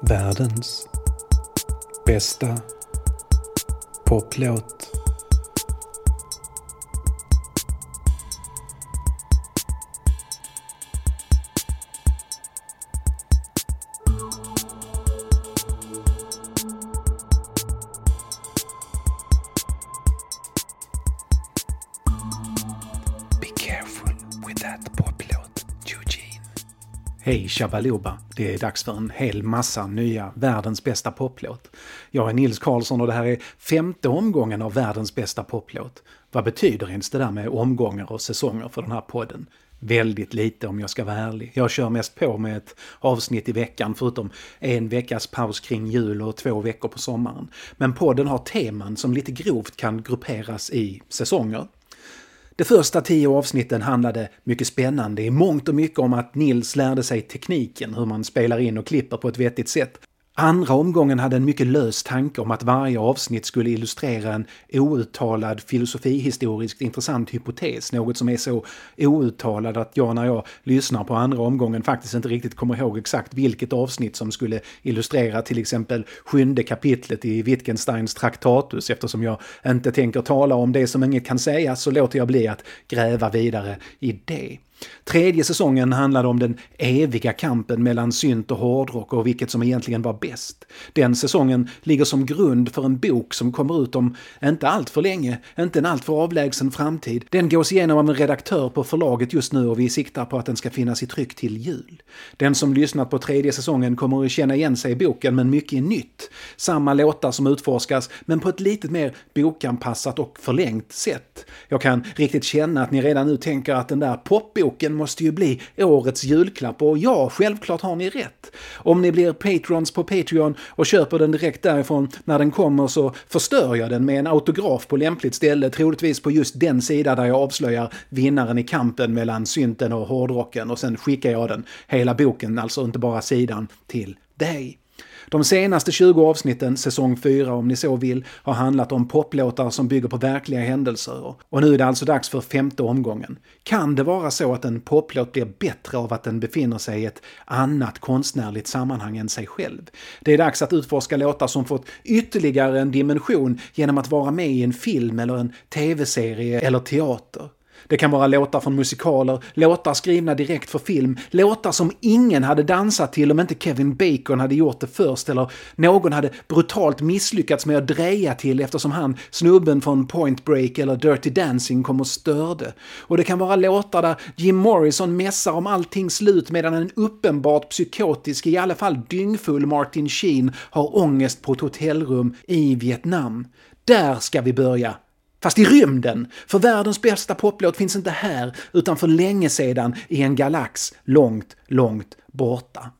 Världens bästa poplåt. Tjabaluba! Det är dags för en hel massa nya världens bästa poplåt. Jag är Nils Karlsson och det här är femte omgången av världens bästa poplåt. Vad betyder ens det där med omgångar och säsonger för den här podden? Väldigt lite om jag ska vara ärlig. Jag kör mest på med ett avsnitt i veckan förutom en veckas paus kring jul och två veckor på sommaren. Men podden har teman som lite grovt kan grupperas i säsonger. De första tio avsnitten handlade mycket spännande i mångt och mycket om att Nils lärde sig tekniken, hur man spelar in och klipper på ett vettigt sätt. Andra omgången hade en mycket lös tanke om att varje avsnitt skulle illustrera en outtalad filosofihistoriskt intressant hypotes, något som är så outtalad att jag när jag lyssnar på andra omgången faktiskt inte riktigt kommer ihåg exakt vilket avsnitt som skulle illustrera till exempel sjunde kapitlet i Wittgensteins Traktatus eftersom jag inte tänker tala om det som inget kan sägas så låter jag bli att gräva vidare i det. Tredje säsongen handlade om den eviga kampen mellan synt och hårdrock och vilket som egentligen var bäst. Den säsongen ligger som grund för en bok som kommer ut om inte allt för länge, inte en alltför avlägsen framtid. Den gås igenom av en redaktör på förlaget just nu och vi siktar på att den ska finnas i tryck till jul. Den som lyssnat på tredje säsongen kommer att känna igen sig i boken men mycket är nytt. Samma låtar som utforskas men på ett lite mer bokanpassat och förlängt sätt. Jag kan riktigt känna att ni redan nu tänker att den där popboken boken måste ju bli årets julklapp och ja, självklart har ni rätt. Om ni blir patrons på Patreon och köper den direkt därifrån när den kommer så förstör jag den med en autograf på lämpligt ställe, troligtvis på just den sida där jag avslöjar vinnaren i kampen mellan synten och hårdrocken och sen skickar jag den, hela boken, alltså inte bara sidan, till dig. De senaste 20 avsnitten, säsong 4 om ni så vill, har handlat om poplåtar som bygger på verkliga händelser. Och nu är det alltså dags för femte omgången. Kan det vara så att en poplåt blir bättre av att den befinner sig i ett annat konstnärligt sammanhang än sig själv? Det är dags att utforska låtar som fått ytterligare en dimension genom att vara med i en film eller en tv-serie eller teater. Det kan vara låtar från musikaler, låtar skrivna direkt för film, låtar som ingen hade dansat till om inte Kevin Bacon hade gjort det först eller någon hade brutalt misslyckats med att dreja till eftersom han, snubben från Point Break eller Dirty Dancing, kom och störde. Och det kan vara låtar där Jim Morrison mässar om allting slut medan en uppenbart psykotisk, i alla fall dyngfull Martin Sheen har ångest på ett hotellrum i Vietnam. Där ska vi börja Fast i rymden, för världens bästa poplåt finns inte här utan för länge sedan i en galax långt, långt borta.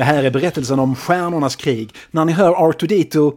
Det här är berättelsen om Stjärnornas krig. När ni hör R2D2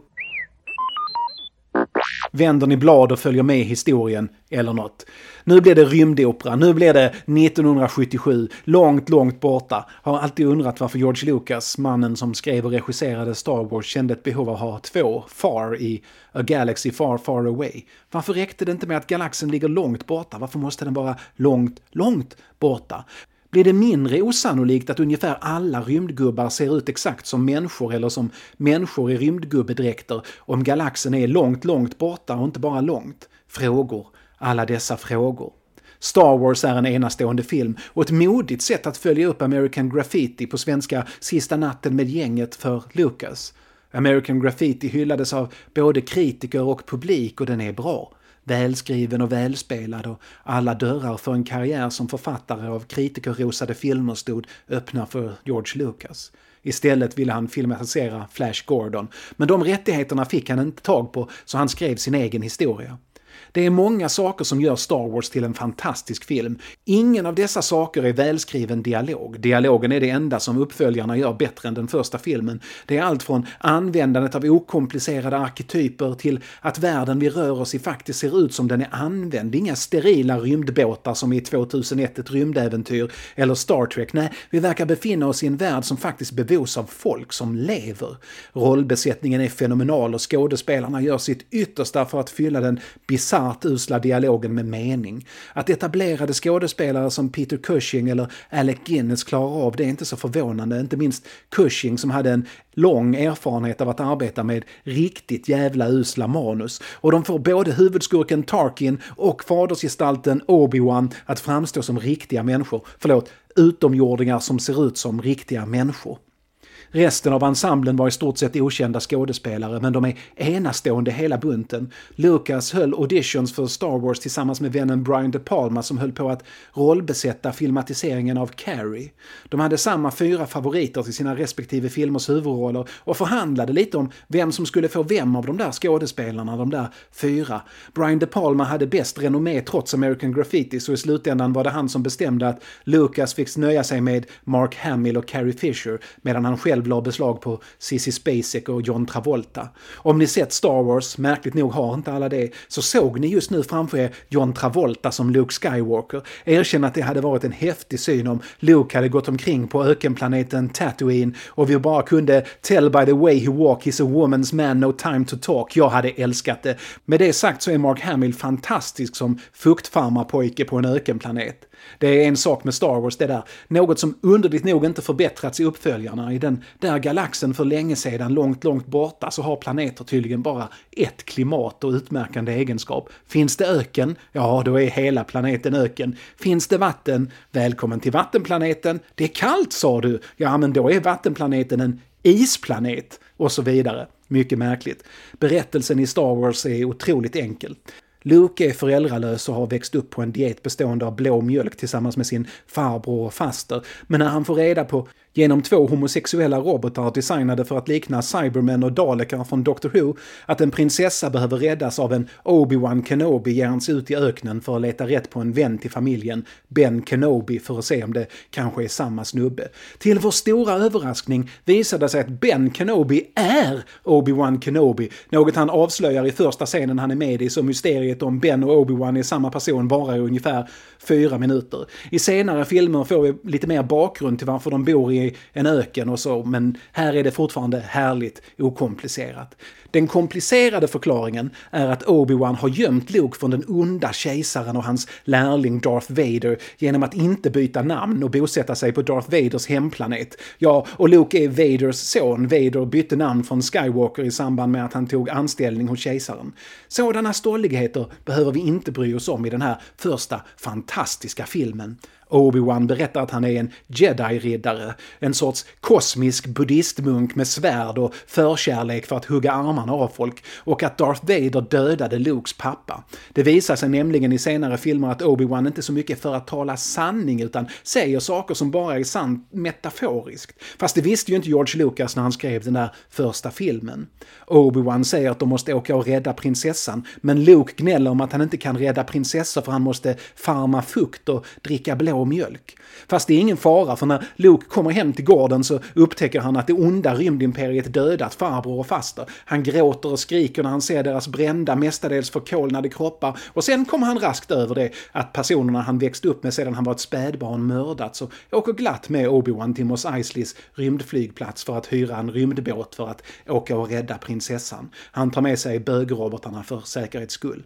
vänder ni blad och följer med historien eller något. Nu blir det rymdopera, nu blir det 1977, långt, långt borta. Har alltid undrat varför George Lucas, mannen som skrev och regisserade Star Wars, kände ett behov av att ha två far i A Galaxy Far Far Away. Varför räckte det inte med att galaxen ligger långt borta? Varför måste den vara långt, långt borta? Blir det mindre osannolikt att ungefär alla rymdgubbar ser ut exakt som människor eller som människor i rymdgubbedräkter om galaxen är långt, långt borta och inte bara långt? Frågor. Alla dessa frågor. Star Wars är en enastående film och ett modigt sätt att följa upp American Graffiti på svenska Sista natten med gänget för Lucas. American Graffiti hyllades av både kritiker och publik och den är bra välskriven och välspelad och alla dörrar för en karriär som författare av kritikerrosade filmer stod öppna för George Lucas. Istället ville han filmatisera Flash Gordon, men de rättigheterna fick han inte tag på så han skrev sin egen historia. Det är många saker som gör Star Wars till en fantastisk film. Ingen av dessa saker är välskriven dialog. Dialogen är det enda som uppföljarna gör bättre än den första filmen. Det är allt från användandet av okomplicerade arketyper till att världen vi rör oss i faktiskt ser ut som den är använd. Inga sterila rymdbåtar som i 2001 ett rymdäventyr eller Star Trek. Nej, vi verkar befinna oss i en värld som faktiskt bebos av folk som lever. Rollbesättningen är fenomenal och skådespelarna gör sitt yttersta för att fylla den bis bisarrt usla dialogen med mening. Att etablerade skådespelare som Peter Cushing eller Alec Guinness klarar av det är inte så förvånande, inte minst Cushing som hade en lång erfarenhet av att arbeta med riktigt jävla usla manus. Och de får både huvudskurken Tarkin och fadersgestalten Obi-Wan att framstå som riktiga människor. Förlåt, utomjordingar som ser ut som riktiga människor. Resten av ensemblen var i stort sett okända skådespelare, men de är enastående hela bunten. Lucas höll auditions för Star Wars tillsammans med vännen Brian De Palma som höll på att rollbesätta filmatiseringen av Carrie. De hade samma fyra favoriter till sina respektive filmers huvudroller och förhandlade lite om vem som skulle få vem av de där skådespelarna, de där fyra. Brian De Palma hade bäst renommé trots American Graffiti så i slutändan var det han som bestämde att Lucas fick nöja sig med Mark Hamill och Carrie Fisher medan han själv själv la beslag på Cissi Spacek och John Travolta. Om ni sett Star Wars, märkligt nog har inte alla det, så såg ni just nu framför er John Travolta som Luke Skywalker. Erkänn att det hade varit en häftig syn om Luke hade gått omkring på ökenplaneten Tatooine och vi bara kunde “Tell by the way he walk he's a woman's man, no time to talk”. Jag hade älskat det. Med det sagt så är Mark Hamill fantastisk som fuktfarmarpojke på en ökenplanet. Det är en sak med Star Wars det där. Något som underligt nog inte förbättrats i uppföljarna. I den där galaxen för länge sedan, långt, långt borta, så har planeter tydligen bara ett klimat och utmärkande egenskap. Finns det öken? Ja, då är hela planeten öken. Finns det vatten? Välkommen till vattenplaneten. Det är kallt sa du. Ja, men då är vattenplaneten en isplanet. Och så vidare. Mycket märkligt. Berättelsen i Star Wars är otroligt enkel. Luke är föräldralös och har växt upp på en diet bestående av blå mjölk tillsammans med sin farbror och faster. Men när han får reda på genom två homosexuella robotar designade för att likna Cybermen och Dalekar från Doctor Who, att en prinsessa behöver räddas av en Obi-Wan Kenobi ger han sig ut i öknen för att leta rätt på en vän till familjen, Ben Kenobi, för att se om det kanske är samma snubbe. Till vår stora överraskning visar det sig att Ben Kenobi är Obi-Wan Kenobi, något han avslöjar i första scenen han är med i, så mysteriet om Ben och Obi-Wan är samma person varar ungefär fyra minuter. I senare filmer får vi lite mer bakgrund till varför de bor i en öken och så, men här är det fortfarande härligt okomplicerat. Den komplicerade förklaringen är att Obi-Wan har gömt Luke från den onda kejsaren och hans lärling Darth Vader genom att inte byta namn och bosätta sig på Darth Vaders hemplanet. Ja, och Luke är Vaders son. Vader bytte namn från Skywalker i samband med att han tog anställning hos kejsaren. Sådana stolligheter behöver vi inte bry oss om i den här första fantastiska filmen. Obi-Wan berättar att han är en jedi-riddare, en sorts kosmisk buddhistmunk med svärd och förkärlek för att hugga armarna av folk och att Darth Vader dödade Lukes pappa. Det visar sig nämligen i senare filmer att Obi-Wan inte så mycket för att tala sanning utan säger saker som bara är sant metaforiskt. Fast det visste ju inte George Lucas när han skrev den där första filmen. Obi-Wan säger att de måste åka och rädda prinsessan, men Luke gnäller om att han inte kan rädda prinsessor för han måste farma fukt och dricka blå och mjölk. Fast det är ingen fara för när Luke kommer hem till gården så upptäcker han att det onda rymdimperiet dödat farbror och faster. Han gråter och skriker när han ser deras brända, mestadels förkolnade kroppar och sen kommer han raskt över det att personerna han växte upp med sedan han var ett spädbarn mördats och åker glatt med Obi-Wan till Mos Eisleys rymdflygplats för att hyra en rymdbåt för att åka och rädda prinsessan. Han tar med sig bögrobotarna för säkerhets skull.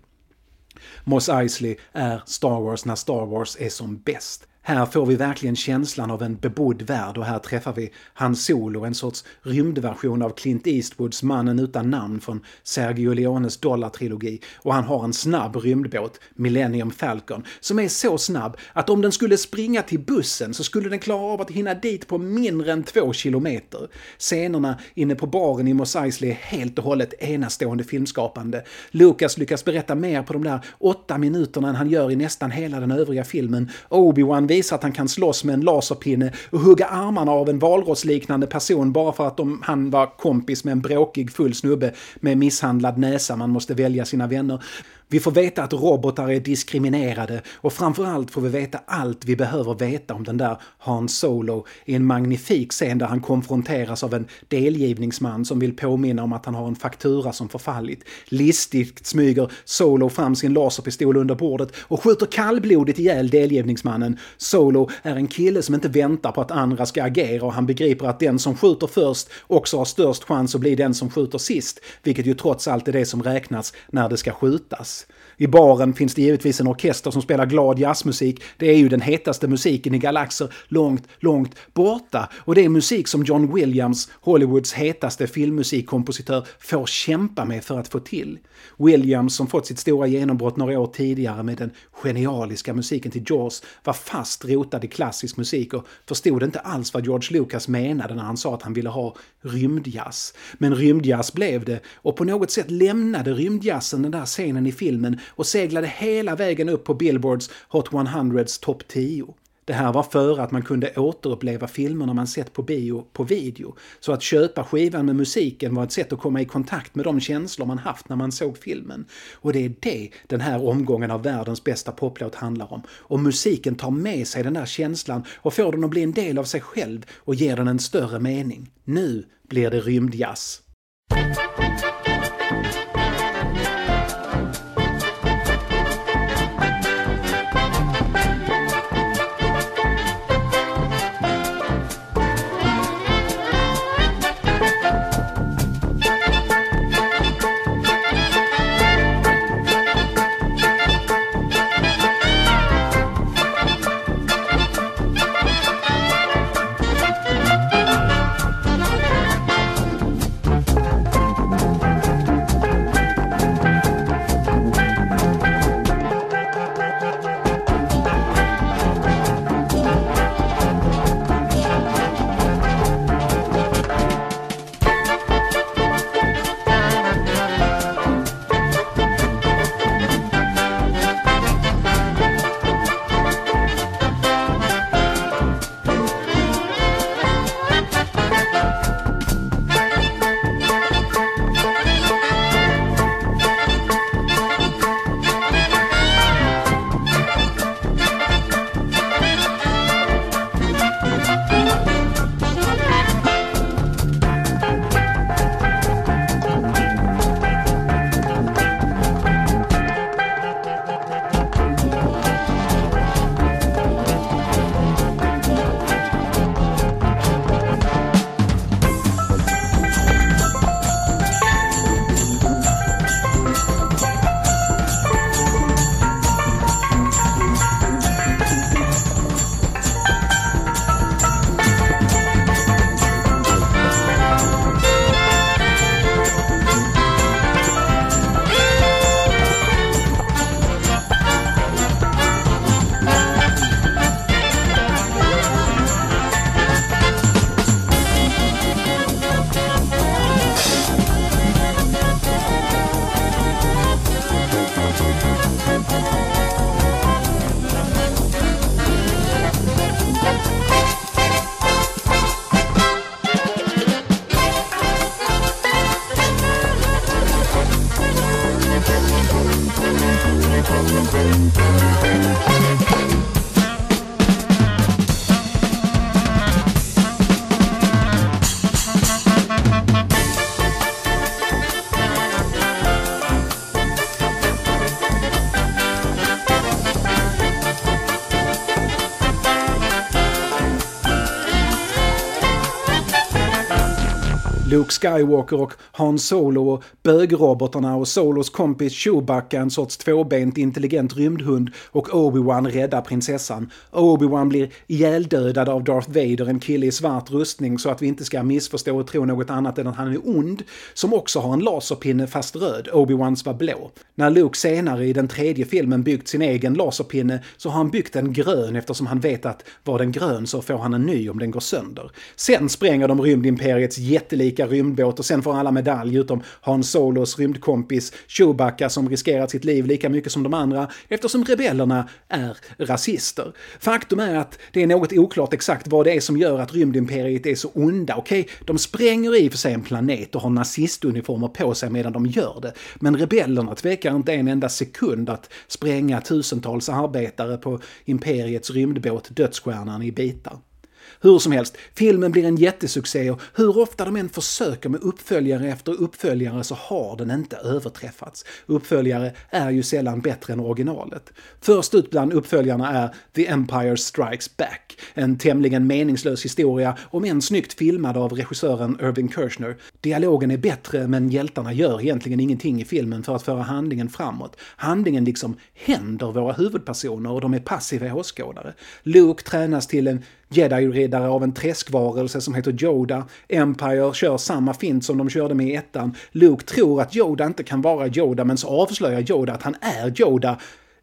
Mos Eisley är Star Wars när Star Wars är som bäst. Här får vi verkligen känslan av en bebodd värld och här träffar vi Han Solo, en sorts rymdversion av Clint Eastwoods Mannen utan namn från Sergio Leones dollartrilogi och han har en snabb rymdbåt, Millennium Falcon, som är så snabb att om den skulle springa till bussen så skulle den klara av att hinna dit på mindre än två kilometer. Scenerna inne på baren i Mos Eisley är helt och hållet enastående filmskapande. Lucas lyckas berätta mer på de där åtta minuterna än han gör i nästan hela den övriga filmen. Obi-Wan visar att han kan slåss med en laserpinne och hugga armarna av en valrossliknande person bara för att de, han var kompis med en bråkig full snubbe med misshandlad näsa. Man måste välja sina vänner. Vi får veta att robotar är diskriminerade och framförallt får vi veta allt vi behöver veta om den där Han Solo i en magnifik scen där han konfronteras av en delgivningsman som vill påminna om att han har en faktura som förfallit. Listigt smyger Solo fram sin laserpistol under bordet och skjuter kallblodigt ihjäl delgivningsmannen. Solo är en kille som inte väntar på att andra ska agera och han begriper att den som skjuter först också har störst chans att bli den som skjuter sist, vilket ju trots allt är det som räknas när det ska skjutas. I baren finns det givetvis en orkester som spelar glad jazzmusik. Det är ju den hetaste musiken i galaxer långt, långt borta. Och det är musik som John Williams, Hollywoods hetaste filmmusikkompositör, får kämpa med för att få till. Williams, som fått sitt stora genombrott några år tidigare med den genialiska musiken till Jaws, var fast rotad i klassisk musik och förstod inte alls vad George Lucas menade när han sa att han ville ha rymdjazz. Men rymdjazz blev det och på något sätt lämnade rymdjazzen den där scenen i filmen och seglade hela vägen upp på Billboards Hot 100s topp 10. Det här var före att man kunde återuppleva filmerna man sett på bio på video. Så att köpa skivan med musiken var ett sätt att komma i kontakt med de känslor man haft när man såg filmen. Och det är det den här omgången av världens bästa poplåt handlar om. Och musiken tar med sig den där känslan och får den att bli en del av sig själv och ger den en större mening. Nu blir det rymdjazz. Skywalker och Han Solo och bögrobotarna och Solos kompis Chewbacca, en sorts tvåbent intelligent rymdhund och Obi-Wan räddar prinsessan. Obi-Wan blir ihjäldödad av Darth Vader, en kille i svart rustning, så att vi inte ska missförstå och tro något annat än att han är ond, som också har en laserpinne fast röd. Obi-Wans var blå. När Luke senare i den tredje filmen byggt sin egen laserpinne så har han byggt en grön eftersom han vet att var den grön så får han en ny om den går sönder. Sen spränger de rymdimperiets jättelika rymd rymdbåt och sen får alla medalj utom Han Solos rymdkompis Chewbacca som riskerat sitt liv lika mycket som de andra eftersom rebellerna är rasister. Faktum är att det är något oklart exakt vad det är som gör att rymdimperiet är så onda. Okej, okay, de spränger i och för sig en planet och har nazistuniformer på sig medan de gör det. Men rebellerna tvekar inte en enda sekund att spränga tusentals arbetare på imperiets rymdbåt Dödsstjärnan i bitar. Hur som helst, filmen blir en jättesuccé och hur ofta de än försöker med uppföljare efter uppföljare så har den inte överträffats. Uppföljare är ju sällan bättre än originalet. Först ut bland uppföljarna är The Empire Strikes Back, en tämligen meningslös historia om än snyggt filmad av regissören Irving Kershner. Dialogen är bättre men hjältarna gör egentligen ingenting i filmen för att föra handlingen framåt. Handlingen liksom händer våra huvudpersoner och de är passiva åskådare. Luke tränas till en jedi-riddare av en träskvarelse som heter Yoda. Empire kör samma fint som de körde med i ettan. Luke tror att Yoda inte kan vara Yoda men så avslöjar Yoda att han är Yoda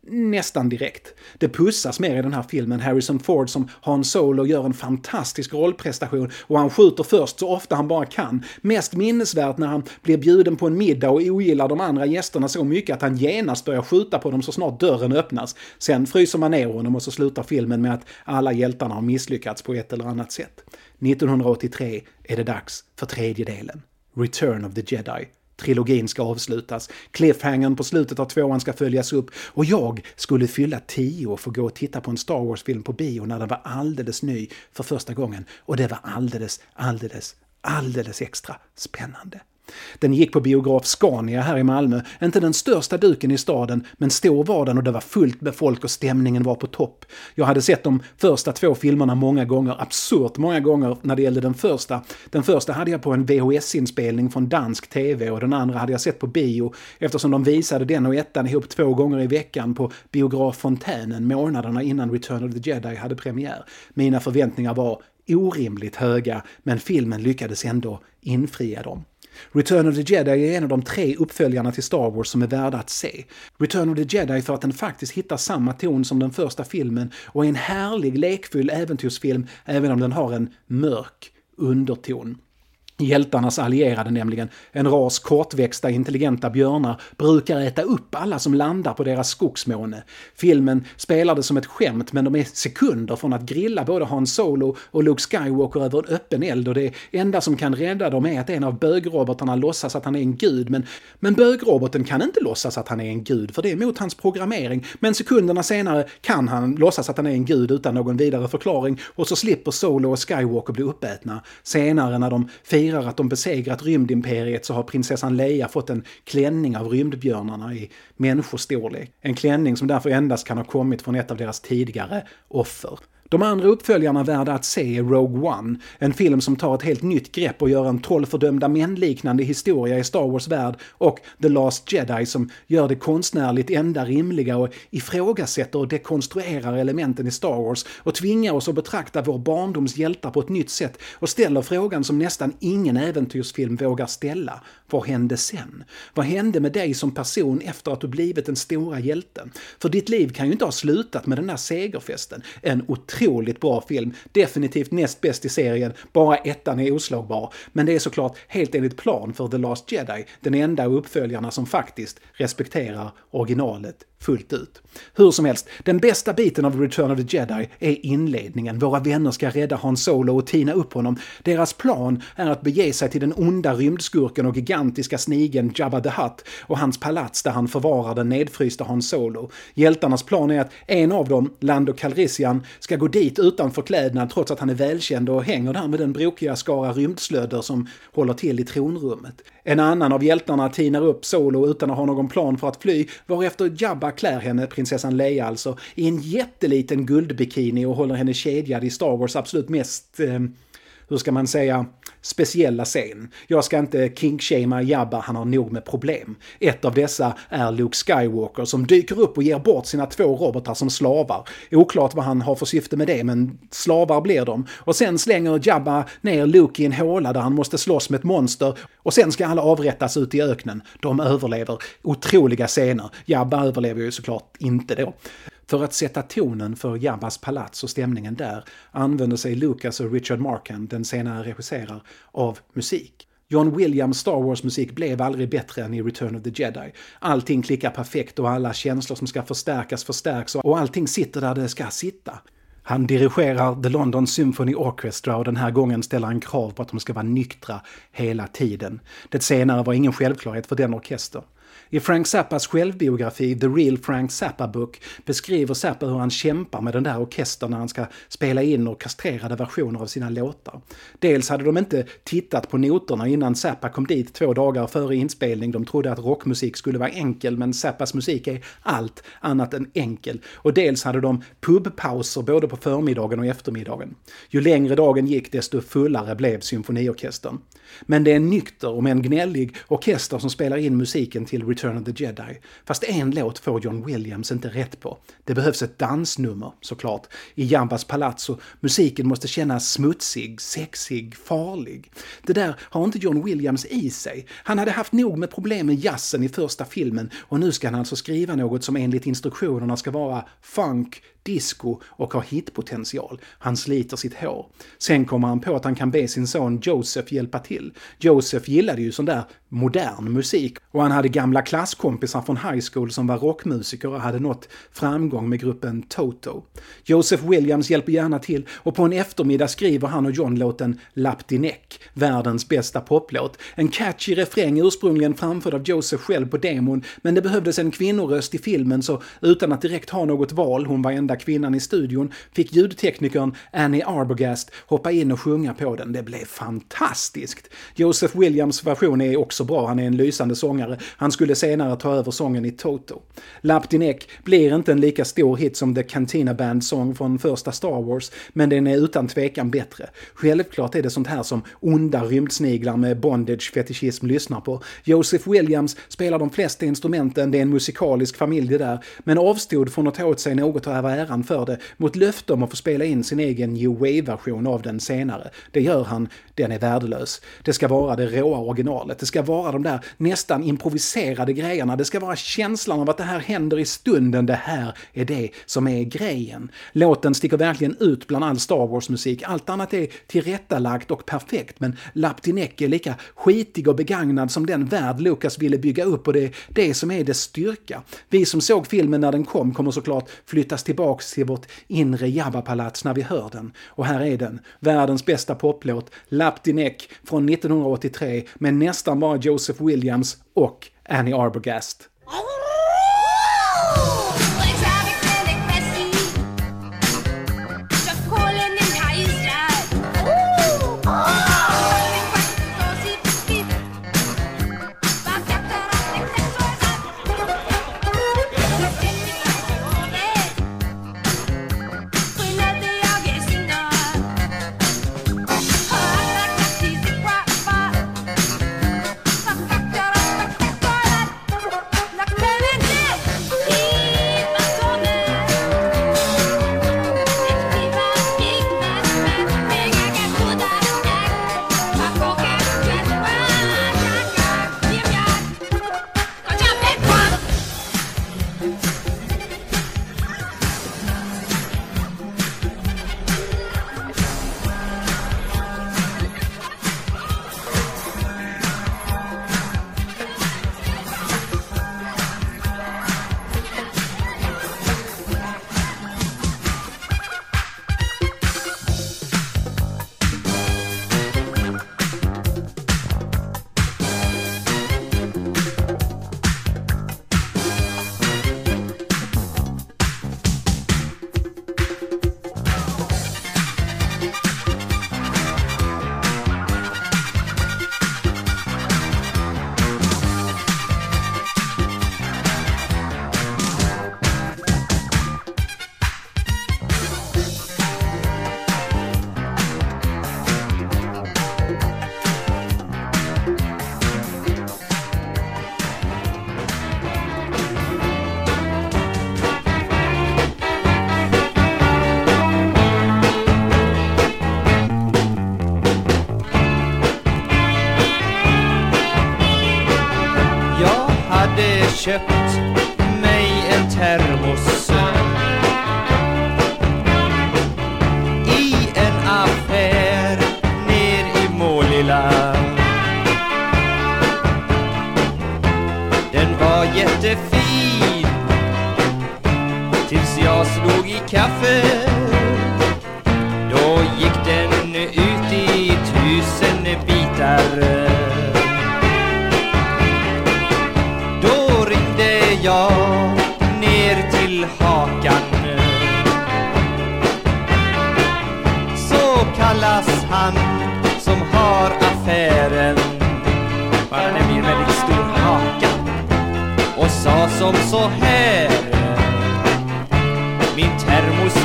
nästan direkt. Det pussas mer i den här filmen. Harrison Ford som Han Solo gör en fantastisk rollprestation och han skjuter först så ofta han bara kan. Mest minnesvärt när han blir bjuden på en middag och ogillar de andra gästerna så mycket att han genast börjar skjuta på dem så snart dörren öppnas. Sen fryser man ner honom och så slutar filmen med att alla hjältarna har misslyckats på ett eller annat sätt. 1983 är det dags för tredje delen. Return of the Jedi trilogin ska avslutas. Cliffhangern på slutet av tvåan ska följas upp och jag skulle fylla tio och få gå och titta på en Star Wars-film på bio när den var alldeles ny för första gången. Och det var alldeles, alldeles, alldeles extra spännande. Den gick på biograf Scania här i Malmö, inte den största duken i staden, men stor var den och det var fullt med folk och stämningen var på topp. Jag hade sett de första två filmerna många gånger, absurt många gånger när det gällde den första. Den första hade jag på en VHS-inspelning från dansk TV och den andra hade jag sett på bio eftersom de visade den och ettan ihop två gånger i veckan på biograf Fontänen månaderna innan Return of the Jedi hade premiär. Mina förväntningar var orimligt höga, men filmen lyckades ändå infria dem. Return of the Jedi är en av de tre uppföljarna till Star Wars som är värda att se. Return of the Jedi för att den faktiskt hittar samma ton som den första filmen och är en härlig lekfull äventyrsfilm även om den har en mörk underton. Hjältarnas allierade nämligen, en ras kortväxta intelligenta björnar, brukar äta upp alla som landar på deras skogsmåne. Filmen spelar det som ett skämt men de är sekunder från att grilla både Han Solo och Luke Skywalker över en öppen eld och det enda som kan rädda dem är att en av bögrobotarna låtsas att han är en gud men, men bögroboten kan inte låtsas att han är en gud för det är mot hans programmering men sekunderna senare kan han låtsas att han är en gud utan någon vidare förklaring och så slipper Solo och Skywalker bli uppätna. Senare när de firar att de besegrat rymdimperiet så har prinsessan Leia fått en klänning av rymdbjörnarna i människostorlek. En klänning som därför endast kan ha kommit från ett av deras tidigare offer. De andra uppföljarna värda att se är Rogue One, en film som tar ett helt nytt grepp och gör en trollfördömda män-liknande historia i Star Wars värld och The Last Jedi som gör det konstnärligt enda rimliga och ifrågasätter och dekonstruerar elementen i Star Wars och tvingar oss att betrakta vår barndoms hjältar på ett nytt sätt och ställer frågan som nästan ingen äventyrsfilm vågar ställa. Vad hände sen? Vad hände med dig som person efter att du blivit den stora hjälten? För ditt liv kan ju inte ha slutat med den där segerfesten. En otroligt bra film. Definitivt näst bäst i serien. Bara ettan är oslagbar. Men det är såklart helt enligt plan för The Last Jedi. Den enda av uppföljarna som faktiskt respekterar originalet fullt ut. Hur som helst, den bästa biten av Return of the Jedi är inledningen. Våra vänner ska rädda Han Solo och tina upp honom. Deras plan är att bege sig till den onda rymdskurken och gigantiska snigen Jabba the Hutt och hans palats där han förvarar den nedfrysta Han Solo. Hjältarnas plan är att en av dem, Lando Calrissian, ska gå dit utan förklädnad trots att han är välkänd och hänger där med den brokiga skara rymdslödder som håller till i tronrummet. En annan av hjältarna tinar upp Solo utan att ha någon plan för att fly, varefter Jabba klär henne, prinsessan Leia alltså, i en jätteliten guldbikini och håller henne kedjad i Star Wars absolut mest, eh, hur ska man säga, speciella scen. Jag ska inte kinkshamea Jabba, han har nog med problem. Ett av dessa är Luke Skywalker som dyker upp och ger bort sina två robotar som slavar. Oklart vad han har för syfte med det, men slavar blir de. Och sen slänger Jabba ner Luke i en håla där han måste slåss med ett monster och sen ska alla avrättas ute i öknen. De överlever. Otroliga scener. Jabba överlever ju såklart inte då. För att sätta tonen för Jabbas palats och stämningen där använder sig Lucas och Richard Markham, den senare regisserar, av musik. John Williams Star Wars-musik blev aldrig bättre än i Return of the Jedi. Allting klickar perfekt och alla känslor som ska förstärkas förstärks och allting sitter där det ska sitta. Han dirigerar The London Symphony Orchestra och den här gången ställer han krav på att de ska vara nyktra hela tiden. Det senare var ingen självklarhet för den orkestern. I Frank Zappas självbiografi The Real Frank Zappa Book beskriver Zappa hur han kämpar med den där orkestern när han ska spela in orkestrerade versioner av sina låtar. Dels hade de inte tittat på noterna innan Zappa kom dit två dagar före inspelning. De trodde att rockmusik skulle vara enkel, men Zappas musik är allt annat än enkel. Och dels hade de pubpauser både på förmiddagen och eftermiddagen. Ju längre dagen gick, desto fullare blev symfoniorkestern. Men det är en nykter om en gnällig orkester som spelar in musiken till Return of the Jedi. Fast en låt får John Williams inte rätt på. Det behövs ett dansnummer, såklart, i Jambas palats och musiken måste kännas smutsig, sexig, farlig. Det där har inte John Williams i sig. Han hade haft nog med problem med jazzen i första filmen och nu ska han alltså skriva något som enligt instruktionerna ska vara funk, disco och har hitpotential. Han sliter sitt hår. Sen kommer han på att han kan be sin son Joseph hjälpa till. Joseph gillade ju sån där modern musik och han hade gamla klasskompisar från high school som var rockmusiker och hade nått framgång med gruppen Toto. Joseph Williams hjälper gärna till och på en eftermiddag skriver han och John låten Lapp din Neck, världens bästa poplåt. En catchy refräng ursprungligen framförd av Joseph själv på demon, men det behövdes en kvinnoröst i filmen så utan att direkt ha något val, hon var enda kvinnan i studion, fick ljudteknikern Annie Arbogast hoppa in och sjunga på den. Det blev fantastiskt! Joseph Williams version är också bra, han är en lysande sångare. Han skulle senare ta över sången i Toto. Lapp blir inte en lika stor hit som The Cantina Band-sång från första Star Wars, men den är utan tvekan bättre. Självklart är det sånt här som onda rymdsniglar med bondage-fetischism lyssnar på. Joseph Williams spelar de flesta instrumenten, det är en musikalisk familj det där, men avstod från att ta åt sig något att öva äran för det mot löfte om att få spela in sin egen New Wave-version av den senare. Det gör han, den är värdelös. Det ska vara det råa originalet, det ska vara de där nästan improviserade grejerna, det ska vara känslan av att det här händer i stunden, det här är det som är grejen. Låten sticker verkligen ut bland all Star Wars-musik, allt annat är tillrättalagt och perfekt, men Laptinek är lika skitig och begagnad som den värld Lucas ville bygga upp och det är det som är dess styrka. Vi som såg filmen när den kom kommer såklart flyttas tillbaka tillbaks till vårt inre Jabba-palats när vi hör den. Och här är den, världens bästa poplåt, Laptinek från 1983 med nästan bara Joseph Williams och Annie Arbogast.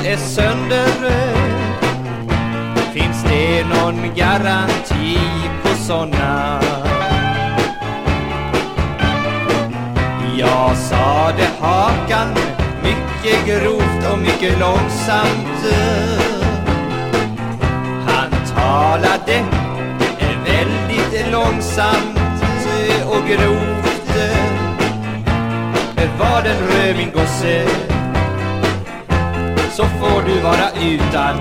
Är sönder Finns det någon garanti på såna? Jag sade Hakan mycket grovt och mycket långsamt. Han talade väldigt långsamt och grovt. Var den röd min gosse? Så får du vara utan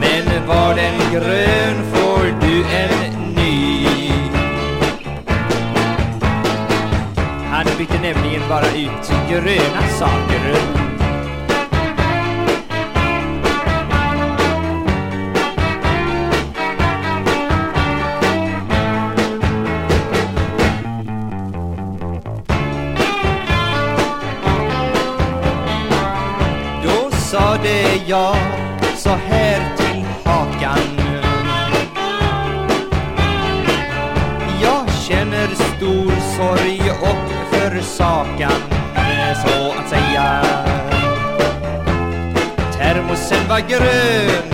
Men var den grön får du en ny. Han bytte nämligen bara ut gröna saker jag så här till Hakan. Jag känner stor sorg och försakan så att säga. Termosen var grön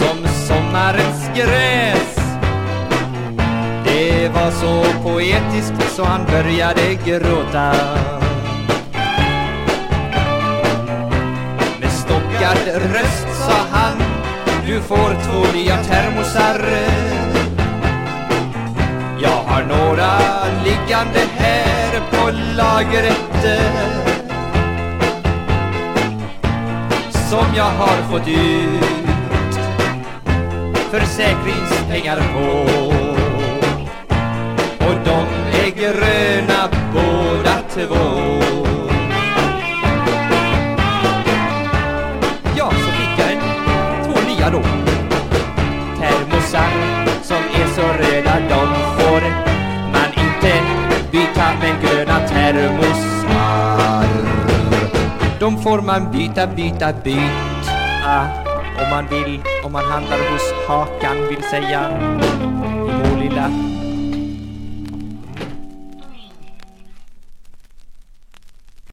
som sommarens gräs. Det var så poetiskt så han började gråta. Med röst sa han. Du får två nya termosar. Jag har några liggande här på lagret. Som jag har fått ut Försäkringspengar på. Och de är gröna båda två. Gröna termosar. De får man byta, byta, byta. Om man vill, om man handlar hos Hakan vill säga i vår lilla